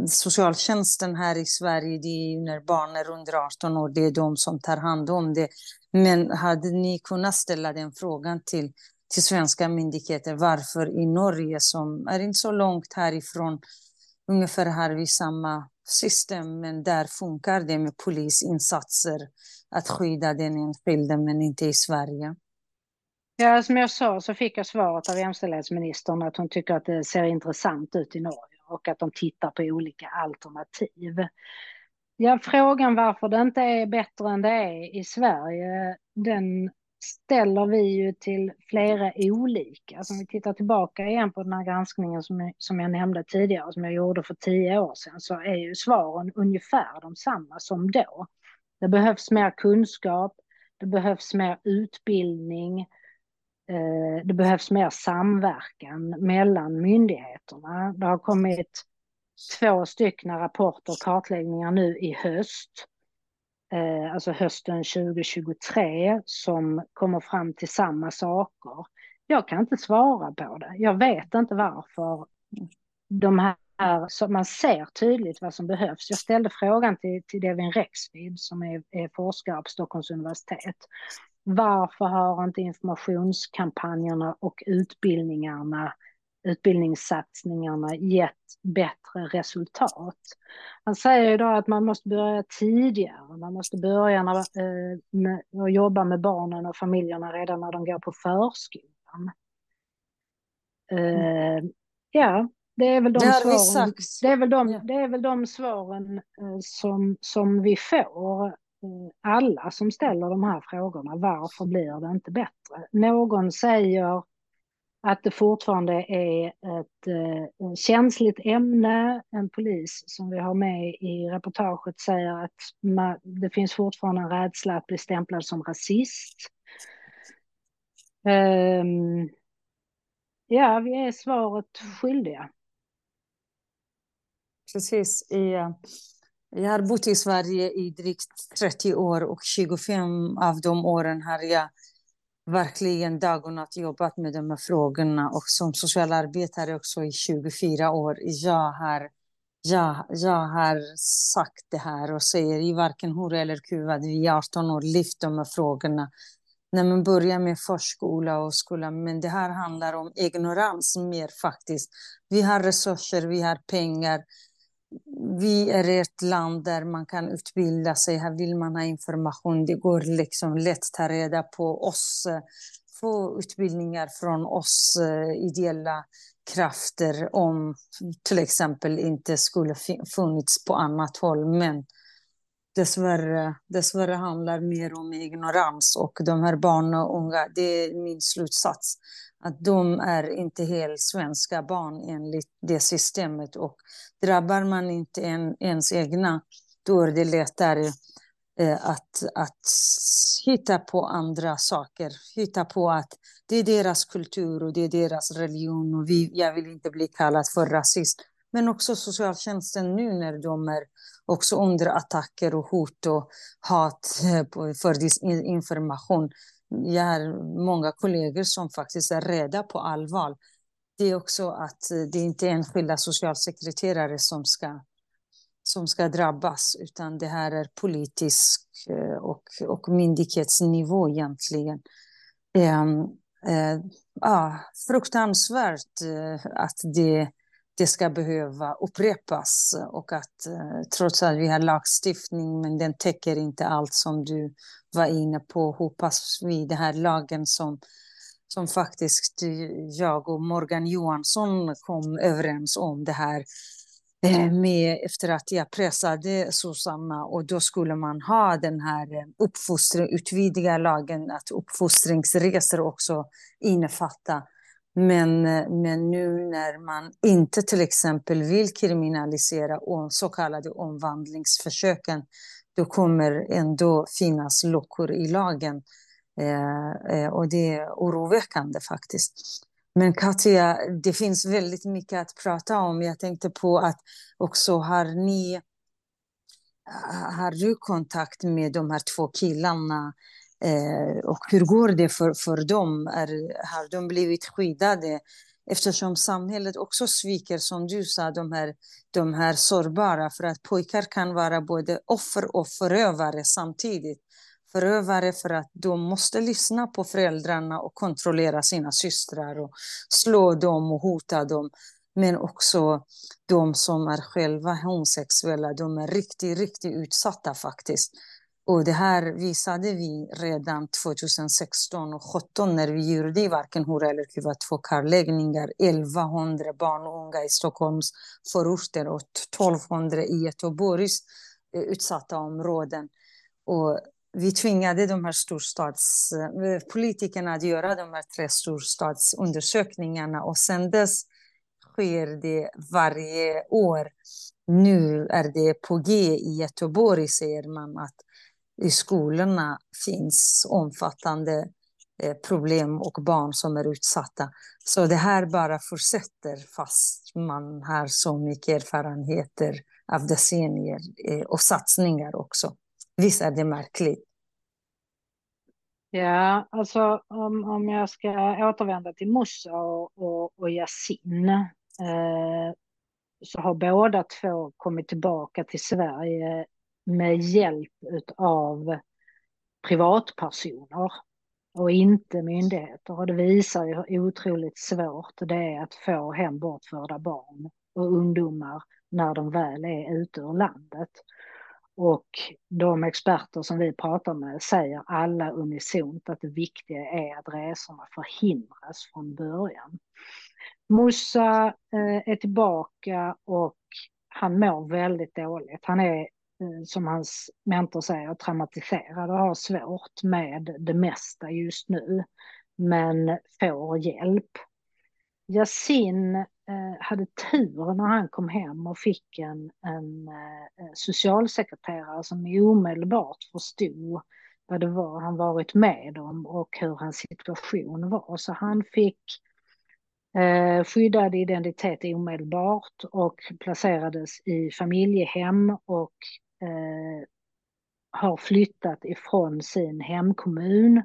socialtjänsten här i Sverige, det är när barn är under 18 år, det är de som tar hand om det. Men hade ni kunnat ställa den frågan till, till svenska myndigheter, varför i Norge, som är inte så långt härifrån, ungefär har vi samma system, men där funkar det med polisinsatser att skydda den enskilde, men inte i Sverige. Ja, som jag sa så fick jag svaret av jämställdhetsministern att hon tycker att det ser intressant ut i Norge och att de tittar på olika alternativ. Ja, frågan varför det inte är bättre än det är i Sverige, den ställer vi ju till flera olika. Alltså om vi tittar tillbaka igen på den här granskningen som jag, som jag nämnde tidigare, som jag gjorde för tio år sedan, så är ju svaren ungefär de samma som då. Det behövs mer kunskap, det behövs mer utbildning, eh, Eh, det behövs mer samverkan mellan myndigheterna. Det har kommit två stycken rapporter och kartläggningar nu i höst eh, alltså hösten 2023, som kommer fram till samma saker. Jag kan inte svara på det. Jag vet inte varför de här så man ser tydligt vad som behövs. Jag ställde frågan till, till Devin Rexvid som är, är forskare på Stockholms universitet. Varför har inte informationskampanjerna och utbildningarna utbildningssatsningarna gett bättre resultat. Han säger ju då att man måste börja tidigare, man måste börja när, eh, med, att jobba med barnen och familjerna redan när de går på förskolan. Eh, ja, det är väl de det svaren, det är väl de, det är väl de svaren eh, som, som vi får alla som ställer de här frågorna. Varför blir det inte bättre? Någon säger att det fortfarande är ett eh, känsligt ämne. En polis som vi har med i reportaget säger att man, det finns fortfarande en rädsla att bli stämplad som rasist. Um, ja, vi är svaret skyldiga. Precis. Eh, jag har bott i Sverige i drygt 30 år och 25 av de åren har jag verkligen dag och natt jobbat med de här frågorna och som socialarbetare också i 24 år. Jag har, jag, jag har sagt det här och säger i varken hora eller kuvad, vi är 18 år, lyft de här frågorna. när man börjar med förskola och skola. Men det här handlar om ignorans mer faktiskt. Vi har resurser, vi har pengar. Vi är ett land där man kan utbilda sig. Här vill man ha information. Det går liksom lätt att ta reda på oss. Få utbildningar från oss eh, ideella krafter om till exempel inte skulle funnits på annat håll. Men dessvärre, dessvärre handlar mer om ignorans och de här barnen och unga, det är min slutsats, att de är inte helt svenska barn enligt det systemet och drabbar man inte en, ens egna, då är det lättare eh, att, att hitta på andra saker, hitta på att det är deras kultur och det är deras religion och vi, jag vill inte bli kallad för rasist. Men också socialtjänsten nu när de är också under attacker och hot och hat eh, för information. Jag har många kollegor som faktiskt är rädda på allvar. Det är också att eh, det inte är enskilda socialsekreterare som ska, som ska drabbas, utan det här är politisk eh, och, och myndighetsnivå egentligen. Um, uh, ah, fruktansvärt att det det ska behöva upprepas och att eh, trots att vi har lagstiftning men den täcker inte allt som du var inne på hoppas vi den här lagen som som faktiskt jag och Morgan Johansson kom överens om det här eh, med efter att jag pressade Susanna. Och då skulle man ha den här eh, uppfostring, utvidga lagen att uppfostringsresor också innefatta men, men nu när man inte till exempel vill kriminalisera så kallade omvandlingsförsöken, då kommer ändå finnas luckor i lagen. Eh, eh, och det är oroväckande faktiskt. Men Katja, det finns väldigt mycket att prata om. Jag tänkte på att också har ni har du kontakt med de här två killarna Eh, och hur går det för, för dem? Är, har de blivit skyddade? Eftersom samhället också sviker, som du sa, de här, de här sårbara. För att pojkar kan vara både offer och förövare samtidigt. Förövare för att de måste lyssna på föräldrarna och kontrollera sina systrar och slå dem och hota dem. Men också de som är själva homosexuella, de är riktigt, riktigt utsatta faktiskt. Och det här visade vi redan 2016 och 2017 när vi gjorde i Varken hora eller kuva två kartläggningar. 1100 barn och unga i Stockholms förorter och 1200 i Göteborgs eh, utsatta områden. Och vi tvingade de här storstadspolitikerna eh, att göra de här tre storstadsundersökningarna och sen dess sker det varje år. Nu är det på G i Göteborg, säger man, att i skolorna finns omfattande eh, problem och barn som är utsatta. Så det här bara fortsätter fast man har så mycket erfarenheter av decennier eh, och satsningar också. Visst är det märkligt? Ja, alltså om, om jag ska återvända till Musa och, och, och Yasin eh, så har båda två kommit tillbaka till Sverige med hjälp av privatpersoner och inte myndigheter. Och det visar ju hur otroligt svårt det är att få hem bortförda barn och ungdomar när de väl är ute ur landet. Och de experter som vi pratar med säger alla unisont att det viktiga är att resorna förhindras från början. Musa eh, är tillbaka och han mår väldigt dåligt. Han är Eh, som hans mentor säger, traumatiserad och har svårt med det mesta just nu, men får hjälp. Yasin eh, hade tur när han kom hem och fick en, en eh, socialsekreterare som omedelbart förstod vad det var han varit med om och hur hans situation var. Så han fick eh, skyddad identitet omedelbart och placerades i familjehem och eh, har flyttat ifrån sin hemkommun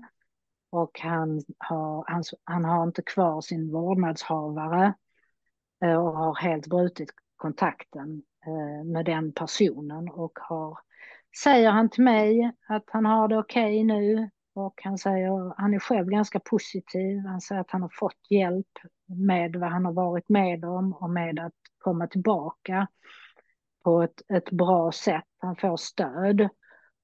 och han har, han, han har inte kvar sin vårdnadshavare eh, och har helt brutit kontakten eh, med den personen och har, säger han till mig att han har det okej okay nu och han säger han är själv ganska positiv. Han säger att han har fått hjälp med vad han har varit med om och med att komma tillbaka på ett, ett bra sätt. Han får stöd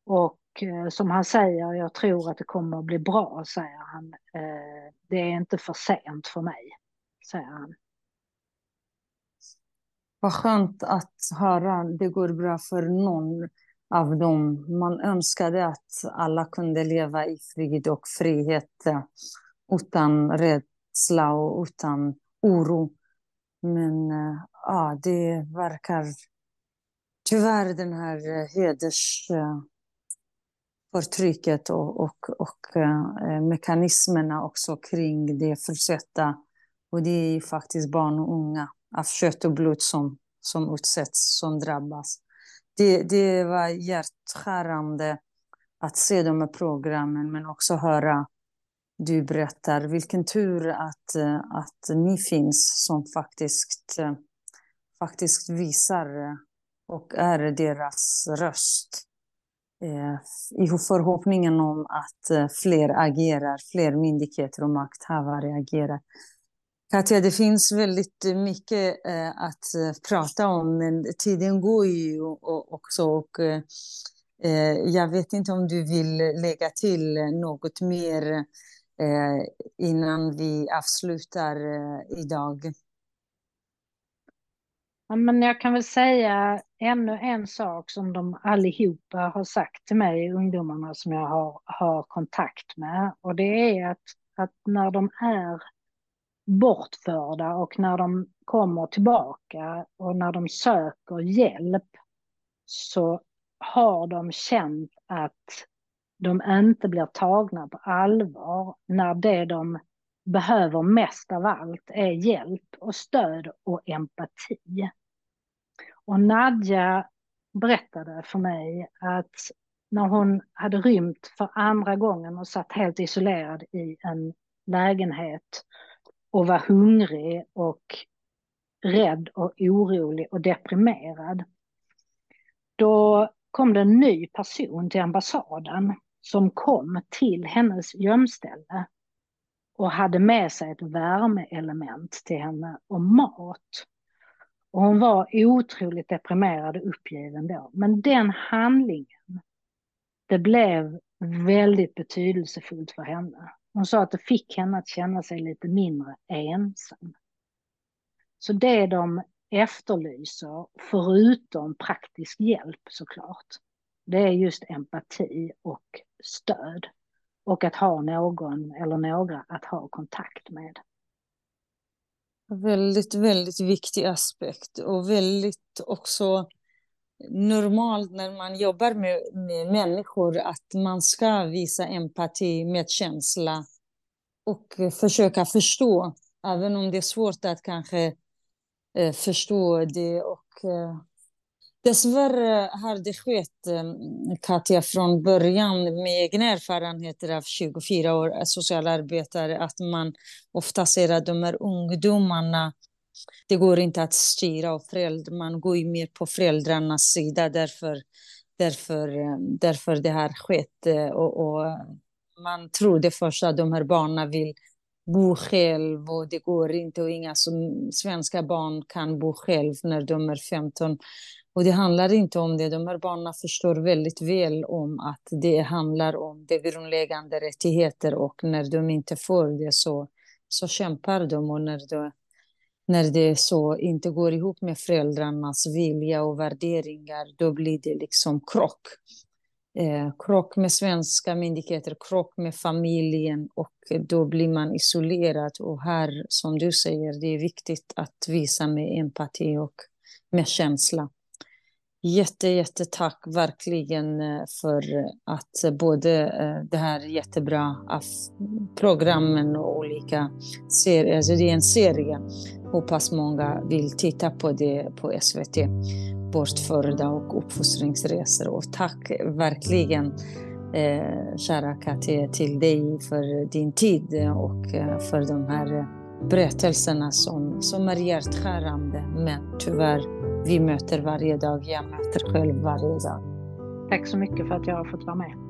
och eh, som han säger, jag tror att det kommer att bli bra, säger han. Eh, det är inte för sent för mig, säger han. Vad skönt att höra. Det går bra för någon av dem. Man önskade att alla kunde leva i frid och frihet eh, utan rädsla och utan oro. Men eh, ja, det verkar tyvärr den här eh, hedersförtrycket eh, och, och, och eh, mekanismerna också kring det försätta. Och det är faktiskt barn och unga av kött och blod som, som utsätts, som drabbas det, det var hjärtskärande att se de här programmen, men också höra du berättar. Vilken tur att, att ni finns som faktiskt, faktiskt visar och är deras röst. Eh, I förhoppningen om att eh, fler agerar, fler myndigheter och makthavare agerar. Katja, det finns väldigt mycket eh, att prata om, men tiden går ju också. Och, jag vet inte om du vill lägga till något mer innan vi avslutar idag. Ja, men jag kan väl säga ännu en sak som de allihopa har sagt till mig, ungdomarna som jag har, har kontakt med. Och det är att, att när de är bortförda och när de kommer tillbaka och när de söker hjälp så har de känt att de inte blir tagna på allvar när det de behöver mest av allt är hjälp och stöd och empati. Och Nadja berättade för mig att när hon hade rymt för andra gången och satt helt isolerad i en lägenhet och var hungrig och rädd och orolig och deprimerad. Då kom det en ny person till ambassaden som kom till hennes gömställe och hade med sig ett värmeelement till henne och mat. Och hon var otroligt deprimerad och uppgiven då. Men den handlingen, det blev väldigt betydelsefullt för henne. Hon sa att det fick henne att känna sig lite mindre ensam. Så det de efterlyser, förutom praktisk hjälp såklart, det är just empati och stöd. Och att ha någon eller några att ha kontakt med. Väldigt, väldigt viktig aspekt och väldigt också normalt när man jobbar med, med människor att man ska visa empati, medkänsla och försöka förstå, även om det är svårt att kanske eh, förstå det. Och, eh, dessvärre har det skett, eh, Katja, från början med egna erfarenheter av 24 år socialarbetare, att man ofta ser att de här ungdomarna det går inte att styra och föräldrar, man går ju mer på föräldrarnas sida därför, därför, eh, därför det har skett. Eh, och, och man tror det att de här barnen vill bo själv och det går inte och inga som, svenska barn kan bo själv när de är 15. Och det handlar inte om det. De här barnen förstår väldigt väl om att det handlar om de grundläggande rättigheter och när de inte får det så, så kämpar de och när de när det så inte går ihop med föräldrarnas vilja och värderingar, då blir det liksom krock. Eh, krock med svenska myndigheter, krock med familjen och då blir man isolerad. Och här, som du säger, det är viktigt att visa med empati och med känsla. Jätte, jättetack verkligen eh, för att eh, både eh, det här jättebra programmen och olika serier, alltså det är en serie. Hoppas många vill titta på det på SVT. Bortförda och uppfostringsresor. Och tack verkligen eh, kära Katja till dig för din tid och för de här berättelserna som, som är hjärtskärande. Men tyvärr, vi möter varje dag. Jag möter själv varje dag. Tack så mycket för att jag har fått vara med.